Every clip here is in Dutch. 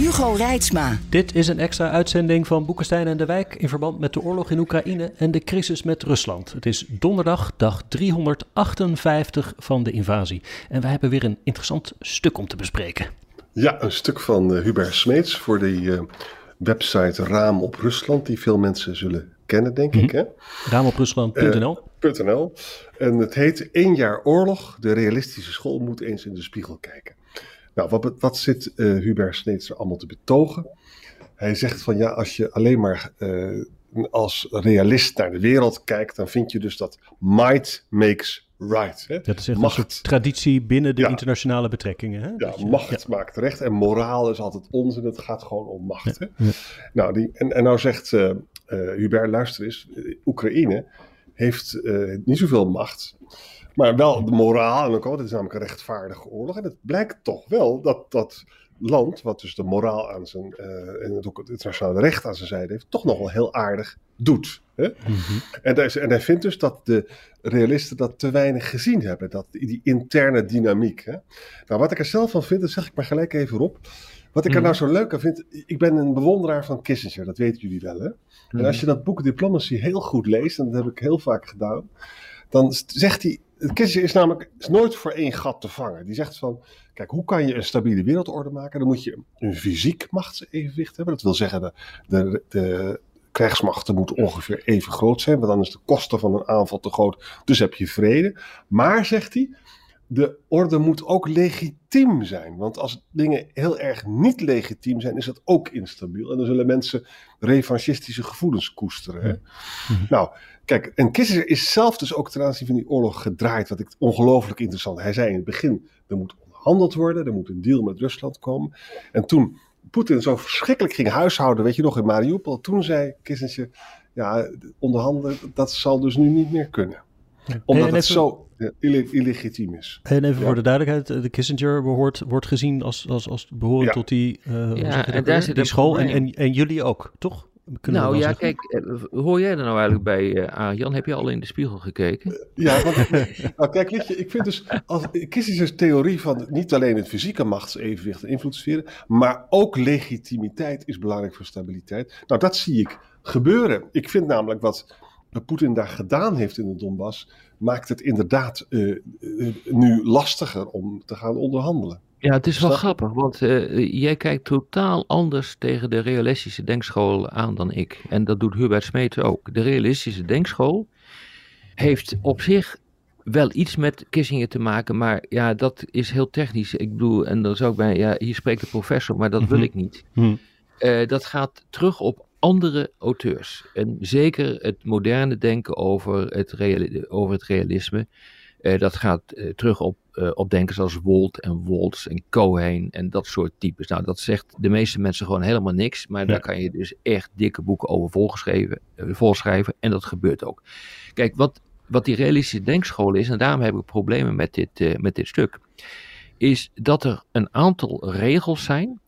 Hugo Reitsma. Dit is een extra uitzending van Boekenstein en de Wijk in verband met de oorlog in Oekraïne en de crisis met Rusland. Het is donderdag, dag 358 van de invasie. En wij hebben weer een interessant stuk om te bespreken. Ja, een stuk van uh, Hubert Smeets voor die uh, website Raam op Rusland, die veel mensen zullen kennen, denk mm -hmm. ik. Hè? Raamoprusland.nl. Uh, en het heet Eén jaar oorlog, de realistische school moet eens in de spiegel kijken. Nou, wat, wat zit uh, Hubert Smeets er allemaal te betogen? Hij zegt van ja, als je alleen maar uh, als realist naar de wereld kijkt, dan vind je dus dat might makes right. Hè? Dat is echt macht. een soort traditie binnen de ja. internationale betrekkingen. Hè? Ja, je, macht ja. maakt recht en moraal is altijd onzin. Het gaat gewoon om macht. Ja. Hè? Nou, die, en, en nou zegt uh, Hubert, luister eens, Oekraïne heeft niet zoveel macht. Maar wel de moraal en ook al, het is namelijk een rechtvaardige oorlog. En het blijkt toch wel dat dat land, wat dus de moraal aan zijn, uh, en ook het internationale recht aan zijn zijde heeft, toch nog wel heel aardig doet. Hè? Mm -hmm. en, hij, en, hij, vindt dus dat de realisten dat te weinig gezien hebben, dat, die interne dynamiek. Hè? Nou, wat ik er zelf van vind, dat zeg ik maar gelijk even op. Wat ik er nou zo leuk aan vind, ik ben een bewonderaar van Kissinger, dat weten jullie wel. Hè? Mm. En als je dat boek Diplomacy heel goed leest, en dat heb ik heel vaak gedaan, dan zegt hij Kissinger is namelijk is nooit voor één gat te vangen. Die zegt van, kijk, hoe kan je een stabiele wereldorde maken? Dan moet je een fysiek machtsevenwicht hebben. Dat wil zeggen, de, de, de krijgsmachten moeten ongeveer even groot zijn, want dan is de kosten van een aanval te groot. Dus heb je vrede. Maar, zegt hij, de orde moet ook legitiem zijn. Want als dingen heel erg niet legitiem zijn, is dat ook instabiel. En dan zullen mensen revanchistische gevoelens koesteren. Hè? Mm-hmm. Nou, kijk, en Kissinger is zelf dus ook ten aanzien van die oorlog gedraaid. Wat ik ongelooflijk interessant. Hij zei in het begin: er moet onderhandeld worden, er moet een deal met Rusland komen. En toen Poetin zo verschrikkelijk ging huishouden, weet je nog, in Mariupol. Toen zei Kissinger: ja, onderhandelen, dat zal dus nu niet meer kunnen. Omdat het zo illegitiem is. En even ja. voor de duidelijkheid, de Kissinger behoort, wordt gezien als, als, als behorend ja. tot die, uh, ja, en daar zit die school. En, en, en jullie ook, toch? Kunnen nou ja, zeggen? kijk, hoor jij er nou eigenlijk bij, uh, Arjan? Heb je al in de spiegel gekeken? Ja, want, nou, kijk, weet je, ik vind dus, als, Kissinger's theorie van niet alleen het fysieke machtsevenwicht en invloedssferen, maar ook legitimiteit is belangrijk voor stabiliteit. Nou, dat zie ik gebeuren. Ik vind namelijk wat Poetin daar gedaan heeft in de Donbass, maakt het inderdaad uh, uh, nu lastiger om te gaan onderhandelen. Ja, het is wel grappig, want uh, jij kijkt totaal anders tegen de realistische denkschool aan dan ik. En dat doet Hubert Smeet ook. De realistische denkschool heeft op zich wel iets met Kissinger te maken, maar ja, dat is heel technisch. Ik bedoel, en dan zou ik bij, ja, hier spreekt de professor, maar dat wil ik niet. Mm. Uh, dat gaat terug op andere auteurs. En zeker het moderne denken over het, reali over het realisme. Uh, dat gaat uh, terug op, uh, op denkers als Wolt en Woltz en Cohen en dat soort types. Nou, dat zegt de meeste mensen gewoon helemaal niks. Maar ja. daar kan je dus echt dikke boeken over volgeschreven, volschrijven. En dat gebeurt ook. Kijk, wat, wat die realistische denkschool is, en daarom heb ik problemen met dit, met dit stuk, is dat er een aantal regels zijn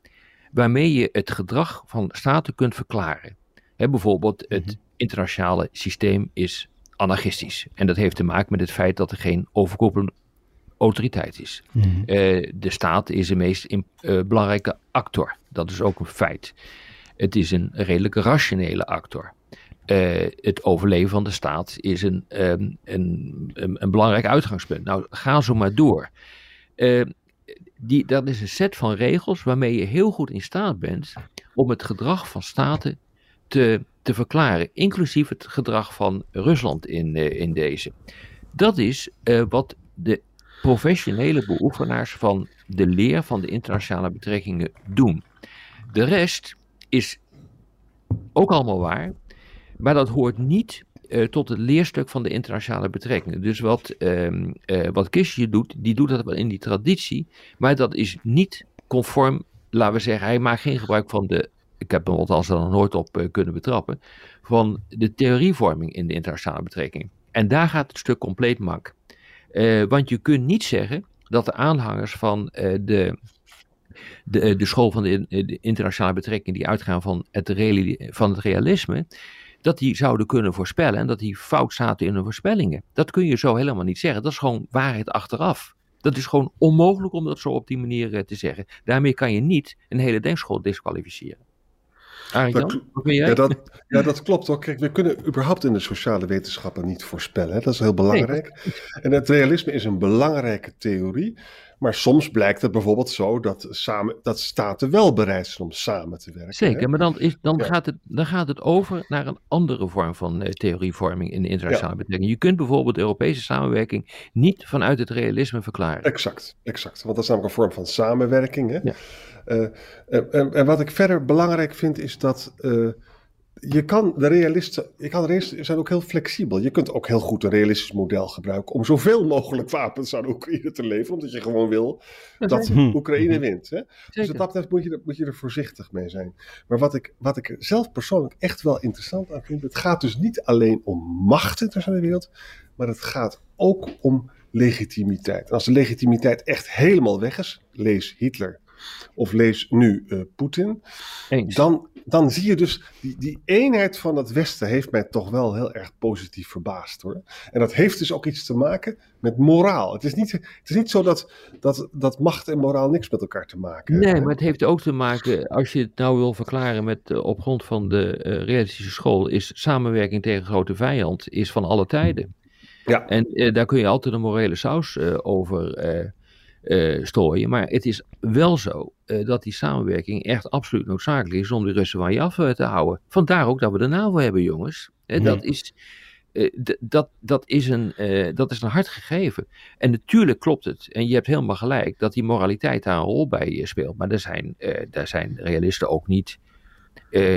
waarmee je het gedrag van staten kunt verklaren. Bijvoorbeeld, het mm-hmm. internationale systeem is anarchistisch. En dat heeft te maken met het feit dat er geen overkoepelende autoriteit is. Mm-hmm. Uh, de staat is de meest in, uh, belangrijke actor. Dat is ook een feit. Het is een redelijk rationele actor. Uh, het overleven van de staat is een, um, een, een, een, belangrijk uitgangspunt. Nou, ga zo maar door die, dat is een set van regels waarmee je heel goed in staat bent om het gedrag van staten te, te verklaren, inclusief het gedrag van Rusland in, uh, in deze. Dat is uh, wat de professionele beoefenaars van de leer van de internationale betrekkingen doen. De rest is ook allemaal waar, maar dat hoort niet uh, tot het leerstuk van de internationale betrekkingen. Dus wat, uh, wat Kissinger doet, die doet dat wel in die traditie, maar dat is niet conform laten we zeggen, hij maakt geen gebruik van de, ik heb hem althans er nog nooit op uh, kunnen betrappen, van de theorievorming in de internationale betrekking. En daar gaat het stuk compleet mak. Want je kunt niet zeggen dat de aanhangers van de, de, de school van de, internationale betrekking, die uitgaan van het, van het realisme, dat die zouden kunnen voorspellen en dat die fout zaten in hun voorspellingen. Dat kun je zo helemaal niet zeggen. Dat is gewoon waarheid achteraf. Dat is gewoon onmogelijk om dat zo op die manier uh, te zeggen. Daarmee kan je niet een hele denkschool disqualificeren. Dat, ja, dat, ja, dat klopt ook. Kijk, we kunnen überhaupt in de sociale wetenschappen niet voorspellen. Hè? Dat is heel belangrijk. Nee. En het realisme is een belangrijke theorie. Maar soms blijkt het bijvoorbeeld zo dat, samen, dat staten wel bereid zijn om samen te werken. Zeker, hè? maar dan, is, dan, ja. gaat het, dan gaat het over naar een andere vorm van uh, theorievorming in de internationale ja. betrekking. Je kunt bijvoorbeeld Europese samenwerking niet vanuit het realisme verklaren. Exact, exact. Want dat is namelijk een vorm van samenwerking. Hè? Ja. Uh, en, en, wat ik verder belangrijk vind is dat uh, je kan de realisten, je kan realisten zijn ook heel flexibel. Je kunt ook heel goed een realistisch model gebruiken om zoveel mogelijk wapens aan Oekraïne te leveren, omdat je gewoon wil dat, dat Oekraïne wint. Hè? Dus wat dat betreft moet je, moet je er voorzichtig mee zijn. Maar wat ik, wat ik zelf persoonlijk echt wel interessant aan vind, het gaat dus niet alleen om macht in de wereld, maar het gaat ook om legitimiteit. En als de legitimiteit echt helemaal weg is, lees Hitler of lees nu uh, Poetin, dan, dan zie je dus die, die eenheid van het Westen heeft mij toch wel heel erg positief verbaasd hoor. En dat heeft dus ook iets te maken met moraal. Het is niet, het is niet zo dat, dat, dat macht en moraal niks met elkaar te maken hebben. Nee, maar het heeft ook te maken, als je het nou wil verklaren met uh, op grond van de uh, realistische school, is samenwerking tegen grote vijand is van alle tijden. Ja. En uh, daar kun je altijd een morele saus over uh, strooien. Maar het is wel zo uh, dat die samenwerking echt absoluut noodzakelijk is om de Russen van je af uh, te houden. Vandaar ook dat we de NAVO hebben, jongens. Dat, is, dat, dat, is een, dat is een hard gegeven. En natuurlijk klopt het, en je hebt helemaal gelijk, dat die moraliteit daar een rol bij speelt. Maar daar zijn, daar zijn realisten ook niet,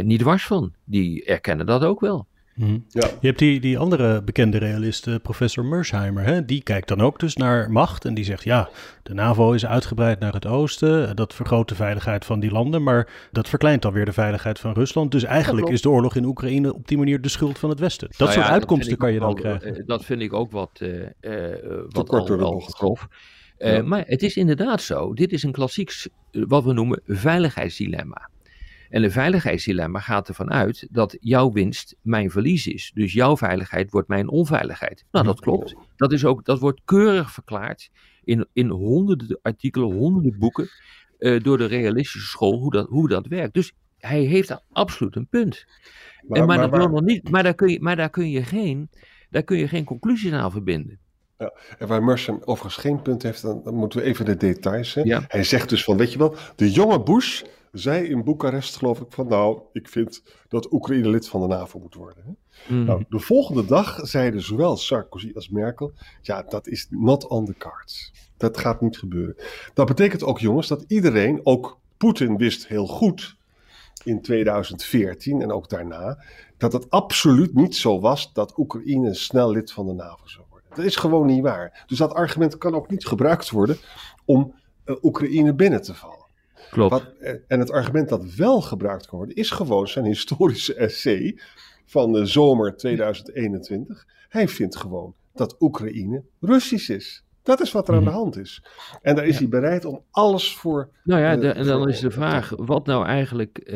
niet dwars van. Die erkennen dat ook wel. Mm. Ja. Je hebt die, die andere bekende realist, uh, professor Mersheimer, hè? die kijkt dan ook dus naar macht en die zegt ja, de NAVO is uitgebreid naar het oosten, dat vergroot de veiligheid van die landen, maar dat verkleint dan weer de veiligheid van Rusland. Dus eigenlijk is de oorlog in Oekraïne op die manier de schuld van het Westen. Dat nou soort ja, uitkomsten dat kan je dan wel, krijgen. Uh, dat vind ik ook wat, uh, wat al, al grof. Ja. Maar het is inderdaad zo, dit is een klassiek, wat we noemen, veiligheidsdilemma. En een veiligheidsdilemma gaat ervan uit dat jouw winst mijn verlies is. Dus jouw veiligheid wordt mijn onveiligheid. Nou, dat klopt. Dat, is ook, dat wordt keurig verklaard in, in honderden artikelen, honderden boeken. Uh, door de realistische school hoe dat, hoe dat werkt. Dus hij heeft daar absoluut een punt. Maar, en, maar, maar, dat nog niet, maar, daar kun je, maar daar, kun je geen, daar kun je geen conclusies aan verbinden. Ja, en waar Merson overigens geen punt heeft, dan, dan moeten we even de details. Hè? Ja. Hij zegt dus van, weet je wel, de jonge Bush zei in Boekarest, geloof ik, van nou, ik vind dat Oekraïne lid van de NAVO moet worden. Hè? Mm. Nou, de volgende dag zeiden zowel Sarkozy als Merkel, ja, dat is not on the cards. Dat gaat niet gebeuren. Dat betekent ook, jongens, dat iedereen, ook Poetin wist heel goed in 2014 en ook daarna, dat het absoluut niet zo was dat Oekraïne snel lid van de NAVO zou worden. Dat is gewoon niet waar. Dus dat argument kan ook niet gebruikt worden om uh, Oekraïne binnen te vallen. Klopt. Wat, en het argument dat wel gebruikt kan worden, is gewoon zijn historische essay van de zomer 2021. Hij vindt gewoon dat Oekraïne Russisch is. Dat is wat er aan de hand is. En daar is ja. hij bereid om alles voor. Nou ja, de, en dan is de vraag wat nou eigenlijk uh,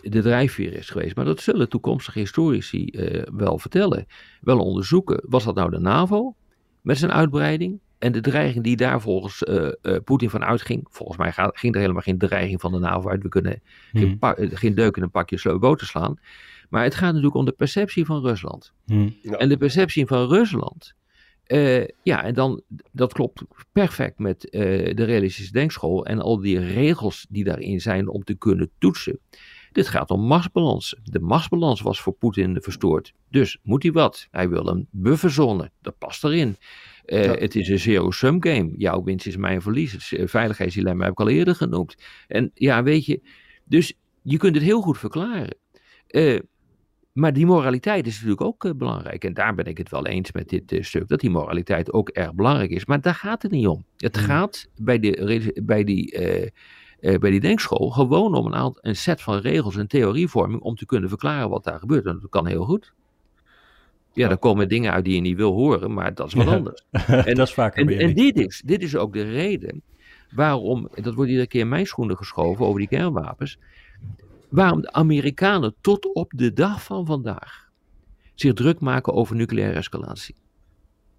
de drijfveer is geweest. Maar dat zullen toekomstige historici uh, wel vertellen, wel onderzoeken. Was dat nou de NAVO met zijn uitbreiding? En de dreiging die daar volgens uh, uh, Poetin van uitging, volgens mij gaat, ging er helemaal geen dreiging van de NAVO uit. We kunnen hmm. geen, pa, geen deuk in een pakje sleuboten slaan. Maar het gaat natuurlijk om de perceptie van Rusland. Hmm. Ja. En de perceptie van Rusland, uh, ja, en dan, dat klopt perfect met de realistische denkschool en al die regels die daarin zijn om te kunnen toetsen. Dit gaat om machtsbalans. De machtsbalans was voor Poetin verstoord. Dus moet hij wat? Hij wil een bufferzone. Dat past erin. Uh, ja. Het is een zero-sum game. Jouw winst is mijn verlies. Het veiligheidsdilemma heb ik al eerder genoemd. En ja, weet je, dus je kunt het heel goed verklaren. Uh, maar die moraliteit is natuurlijk ook uh, belangrijk. En daar ben ik het wel eens met dit stuk, dat die moraliteit ook erg belangrijk is. Maar daar gaat het niet om. Het mm. gaat bij, de, bij die bij die denkschool gewoon om een, aantal, een set van regels en theorievorming om te kunnen verklaren wat daar gebeurt. En dat kan heel goed. Ja, dan komen dingen uit die je niet wil horen, maar dat is wat anders. En, dat is vaker en, en dit, is, dit is ook de reden waarom, dat wordt iedere keer in mijn schoenen geschoven over die kernwapens, waarom de Amerikanen tot op de dag van vandaag zich druk maken over nucleaire escalatie.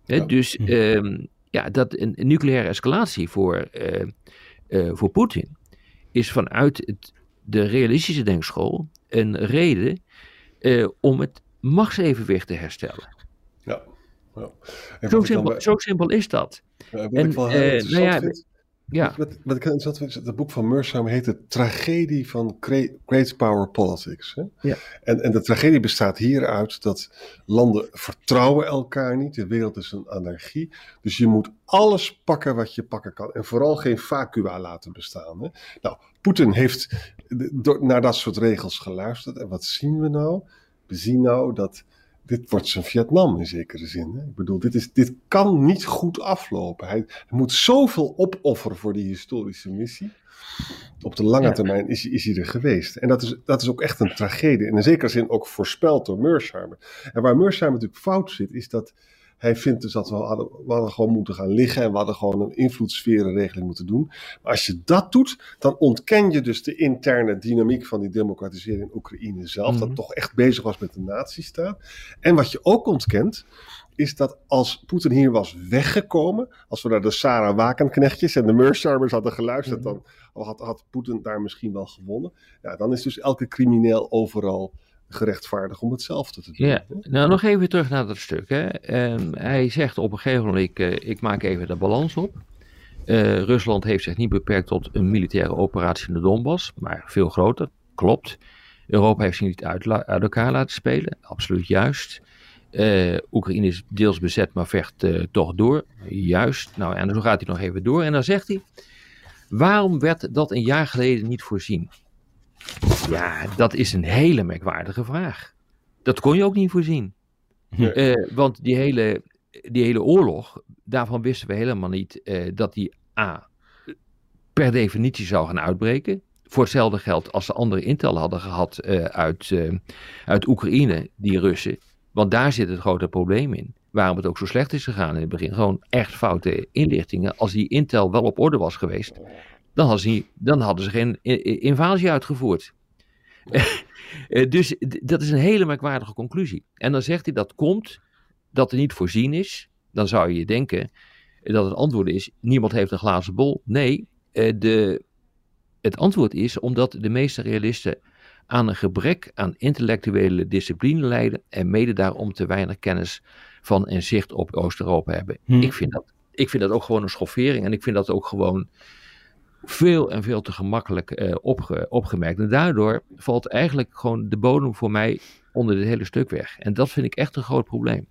Dus um, ja, dat een, nucleaire escalatie voor, uh, uh, voor Poetin is vanuit het, de realistische denkschool een reden uh, om het machtsevenwicht te herstellen. Ja. ja. Zo, simpel, bij... zo, simpel, is dat. Ja, en, ik wel nou ja, vind, ja. Wat, wat ik interessant vind, het boek van Mersheim heet De Tragedie van Great Power Politics. Hè? Ja. En, en de tragedie bestaat hieruit dat landen vertrouwen elkaar niet. De wereld is een anarchie. Dus je moet alles pakken wat je pakken kan. En vooral geen vacua laten bestaan. Hè? Nou, Poetin heeft naar dat soort regels geluisterd. En wat zien we nou? We zien nou dat dit wordt zijn Vietnam in zekere zin. Hè? Ik bedoel, dit, is, dit kan niet goed aflopen. Hij, hij, moet zoveel opofferen voor die historische missie. Op de lange termijn is, is hij er geweest. En dat is, dat is ook echt een tragedie. En in zekere zin ook voorspeld door Mearsheimer. En waar Mearsheimer natuurlijk fout zit, is dat hij vindt dus dat we hadden, we hadden gewoon moeten gaan liggen en we hadden gewoon een invloedssferenregeling moeten doen. Maar als je dat doet, dan ontken je dus de interne dynamiek van die democratisering in Oekraïne zelf, dat mhm. toch echt bezig was met de nazistaat. En wat je ook ontkent, is dat als Poetin hier was weggekomen, als we naar de Sarah Wakenknechtjes en de Mearsheimer's hadden geluisterd, mhm. dan had, had Poetin daar misschien wel gewonnen. Ja, dan is dus elke crimineel overal gerechtvaardigd om hetzelfde te doen. Ja, nou nog even terug naar dat stuk. Hè. Um, hij zegt op een gegeven moment, ik, uh, ik maak even de balans op. Uh, Rusland heeft zich niet beperkt tot een militaire operatie in de Donbass, maar veel groter, klopt. Europa heeft zich niet uit, uit elkaar laten spelen, absoluut juist. Uh, Oekraïne is deels bezet, maar vecht toch door, juist. Nou, en zo gaat hij nog even door. En dan zegt hij, waarom werd dat een jaar geleden niet voorzien? Ja, dat is een hele merkwaardige vraag. Dat kon je ook niet voorzien. Uh, want die hele, die hele oorlog, daarvan wisten we helemaal niet uh, dat die A per definitie zou gaan uitbreken. Voor hetzelfde geld als ze andere intel hadden gehad uh, uit, uit Oekraïne, die Russen. Want daar zit het grote probleem in. Waarom het ook zo slecht is gegaan in het begin. Gewoon echt foute inlichtingen. Als die intel wel op orde was geweest, dan hadden ze, dan hadden ze geen invasie uitgevoerd. Eh, dus dat is een hele merkwaardige conclusie. En dan zegt hij dat komt dat er niet voorzien is. Dan zou je denken dat het antwoord is: niemand heeft een glazen bol. Nee, eh, de, het antwoord is omdat de meeste realisten aan een gebrek aan intellectuele discipline lijden en mede daarom te weinig kennis van en zicht op Oost-Europa hebben. Hm. Ik, vind dat, ik vind dat ook gewoon een schoffering en ik vind dat ook gewoon veel en veel te gemakkelijk uh, opge, opgemerkt. En daardoor valt eigenlijk gewoon de bodem voor mij onder dit hele stuk weg. En dat vind ik echt een groot probleem.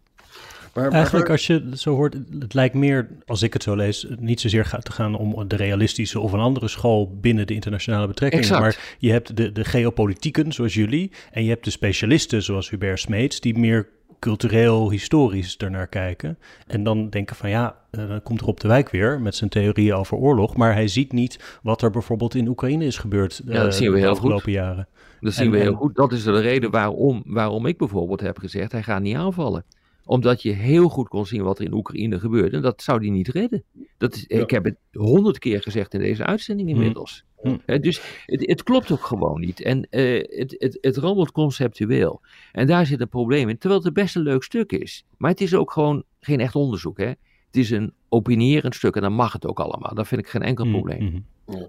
Maar, Eigenlijk als je het zo hoort, het lijkt meer, als ik het zo lees, niet zozeer gaat te gaan om de realistische of een andere school binnen de internationale betrekkingen. Maar je hebt de, de geopolitieken zoals jullie en je hebt de specialisten zoals Hubert Smeets die meer cultureel, historisch ernaar kijken. En dan denken van ja, uh, dan komt Rob de Wijk weer met zijn theorieën over oorlog. Maar hij ziet niet wat er bijvoorbeeld in Oekraïne is gebeurd ja, dat zien we de heel afgelopen goed. jaren. Dat zien we heel goed. Dat is de reden waarom, waarom ik bijvoorbeeld heb gezegd, hij gaat niet aanvallen omdat je heel goed kon zien wat er in Oekraïne gebeurde. En dat zou hij niet redden. Dat is, Ik heb het honderd keer gezegd in deze uitzending hm. inmiddels. Hm. dus het, het, klopt ook gewoon niet. En uh, het, het, het rammelt conceptueel. En daar zit een probleem in. Terwijl het best een leuk stuk is. Maar het is ook gewoon geen echt onderzoek. Hè? Het is een opinierend stuk en dan mag het ook allemaal. Dat vind ik geen enkel hm, probleem. Ja.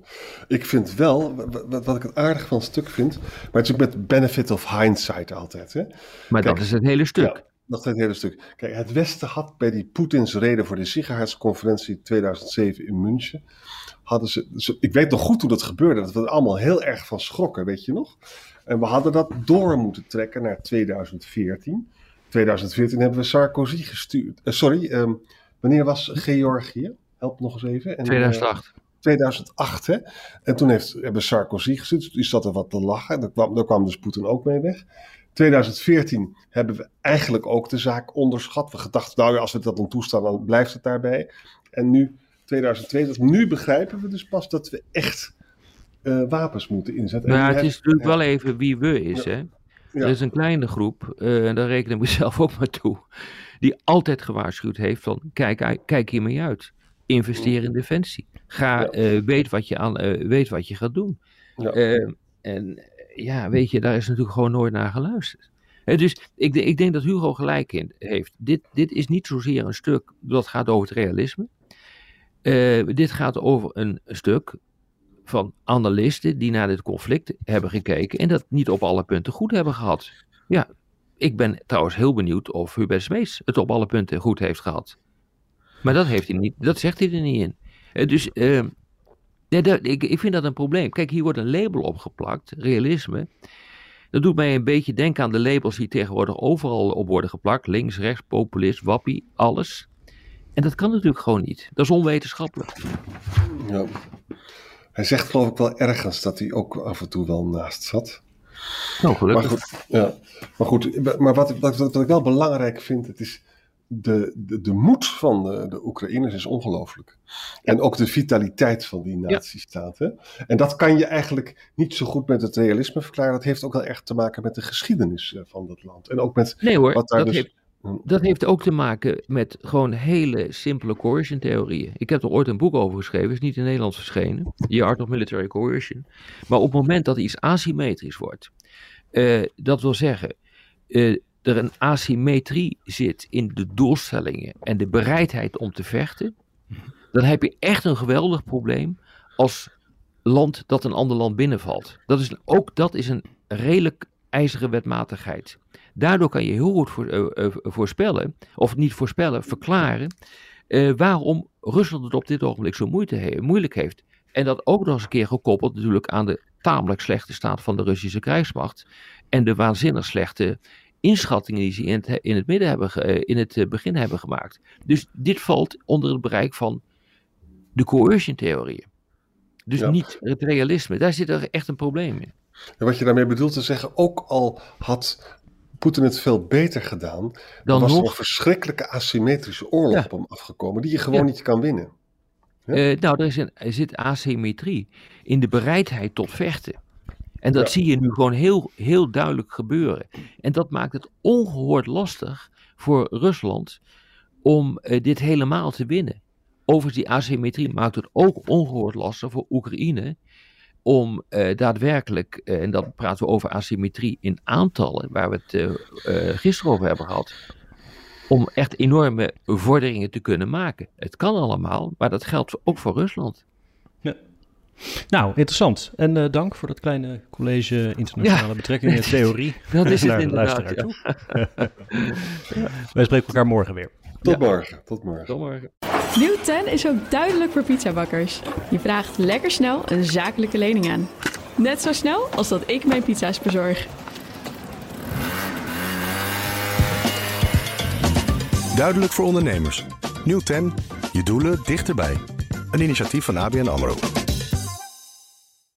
Ik vind wel, wat, wat, ik het aardig van het stuk vind, maar het is ook met benefit of hindsight altijd. Hè? Maar dat is het hele stuk. Ja, dat is het hele stuk. Kijk, het Westen had bij die Poetins reden voor de Sicherheidsconferentie 2007 in München, hadden ze, ik weet nog goed hoe dat gebeurde, dat we er allemaal heel erg van schrokken, weet je nog? En we hadden dat door moeten trekken naar 2014. 2014 hebben we Sarkozy gestuurd. Uh, sorry, um, wanneer was Georgië? Help nog eens even. En, 2008. Uh, 2008, hè? En toen heeft, hebben Sarkozy gestuurd. Die zat er wat te lachen. Daar kwam, daar kwam dus Poetin ook mee weg. 2014 hebben we eigenlijk ook de zaak onderschat. We gedacht, nou ja, als we dat dan toestaan, dan blijft het daarbij. En nu 2022. Nu begrijpen we dus pas dat we echt eh, wapens moeten inzetten. Maar die het is natuurlijk wel even wie we is, hè. Ja. Er is een kleine groep, eh, en daar reken ik mezelf ook maar toe, die altijd gewaarschuwd heeft van, kijk, kijk hiermee uit. Investeer in defensie. Ga, Ja. eh, weet, wat je aan, weet wat je gaat doen. En ja, weet je, daar is natuurlijk gewoon nooit naar geluisterd. Dus ik, ik denk dat Hugo gelijk in heeft. Dit, dit is niet zozeer een stuk dat gaat over het realisme. Eh, dit gaat over een stuk van analisten die naar dit conflict hebben gekeken en dat niet op alle punten goed hebben gehad. Ja, ik ben trouwens heel benieuwd of Hubert Smeets het op alle punten goed heeft gehad. Maar dat, heeft hij niet, dat zegt hij er niet in. Eh, Dus eh, dat- ik, ik vind dat een probleem. Kijk, hier wordt een label opgeplakt, realisme. Dat doet mij een beetje denken aan de labels die tegenwoordig overal op worden geplakt. Links, rechts, populist, wappie, alles. En dat kan natuurlijk gewoon niet. Dat is onwetenschappelijk. Ja. Hij zegt geloof ik wel ergens dat hij ook af en toe wel naast zat. Nou, Maar gelukkig. goed, ja. maar, goed maar wat, wat, wat ik wel belangrijk vind, het is de, de, de moed van de, de Oekraïners is ongelooflijk. En ook de vitaliteit van die nazistaat. hè. En dat kan je eigenlijk niet zo goed met het realisme verklaren. Dat heeft ook wel echt te maken met de geschiedenis eh, van dat land. En ook met Nee hoor, wat daar dat dus... heeft, Dat heeft ook te maken met gewoon hele simpele coercion theorieën. Ik heb er ooit een boek over geschreven, is niet in het Nederlands verschenen. The Art of Military Coercion. Maar op het moment dat iets asymmetrisch wordt, eh, dat wil zeggen, eh, er een asymmetrie zit in de doelstellingen en de bereidheid om te vechten, dan heb je echt een geweldig probleem als land dat een ander land binnenvalt. Dat is, ook dat is een redelijk ijzeren wetmatigheid. Daardoor kan je heel goed eh, eh, voorspellen, of niet voorspellen, verklaren, eh, waarom Rusland het op dit ogenblik zo moeite moeilijk heeft. En dat ook nog eens een keer gekoppeld natuurlijk aan de tamelijk slechte staat van de Russische krijgsmacht en de waanzinnig slechte inschattingen die ze in het, in het, midden hebben, eh, in het eh, begin hebben gemaakt. Dus dit valt onder het bereik van de coercion theorieën. Dus Ja. niet het realisme. Daar zit er echt een probleem in. En wat je daarmee bedoelt te zeggen, ook al had Poetin het veel beter gedaan, dan was er nog- een verschrikkelijke asymmetrische oorlog Ja. op hem afgekomen, die je gewoon Ja. niet kan winnen. Eh, nou, er, is een, er zit asymmetrie in de bereidheid tot vechten. En dat Ja. zie je nu gewoon heel, heel duidelijk gebeuren. En dat maakt het ongehoord lastig voor Rusland om eh, dit helemaal te winnen. Overigens, die asymmetrie maakt het ook ongehoord lastig voor Oekraïne om eh, daadwerkelijk, eh, en dan praten we over asymmetrie in aantallen, waar we het gisteren over hebben gehad, om echt enorme vorderingen te kunnen maken. Het kan allemaal, maar dat geldt ook voor Rusland. Nou, interessant. En eh, dank voor dat kleine college internationale Ja. betrekkingen en theorie. Dat is het inderdaad, luisteraar toe. Wij spreken elkaar morgen weer. Tot morgen, tot morgen. Tot morgen. Nieuw 10 is ook duidelijk voor pizzabakkers. Je vraagt lekker snel een zakelijke lening aan. Net zo snel als dat ik mijn pizza's bezorg. Duidelijk voor ondernemers. Nieuw 10, je doelen dichterbij. Een initiatief van ABN AMRO.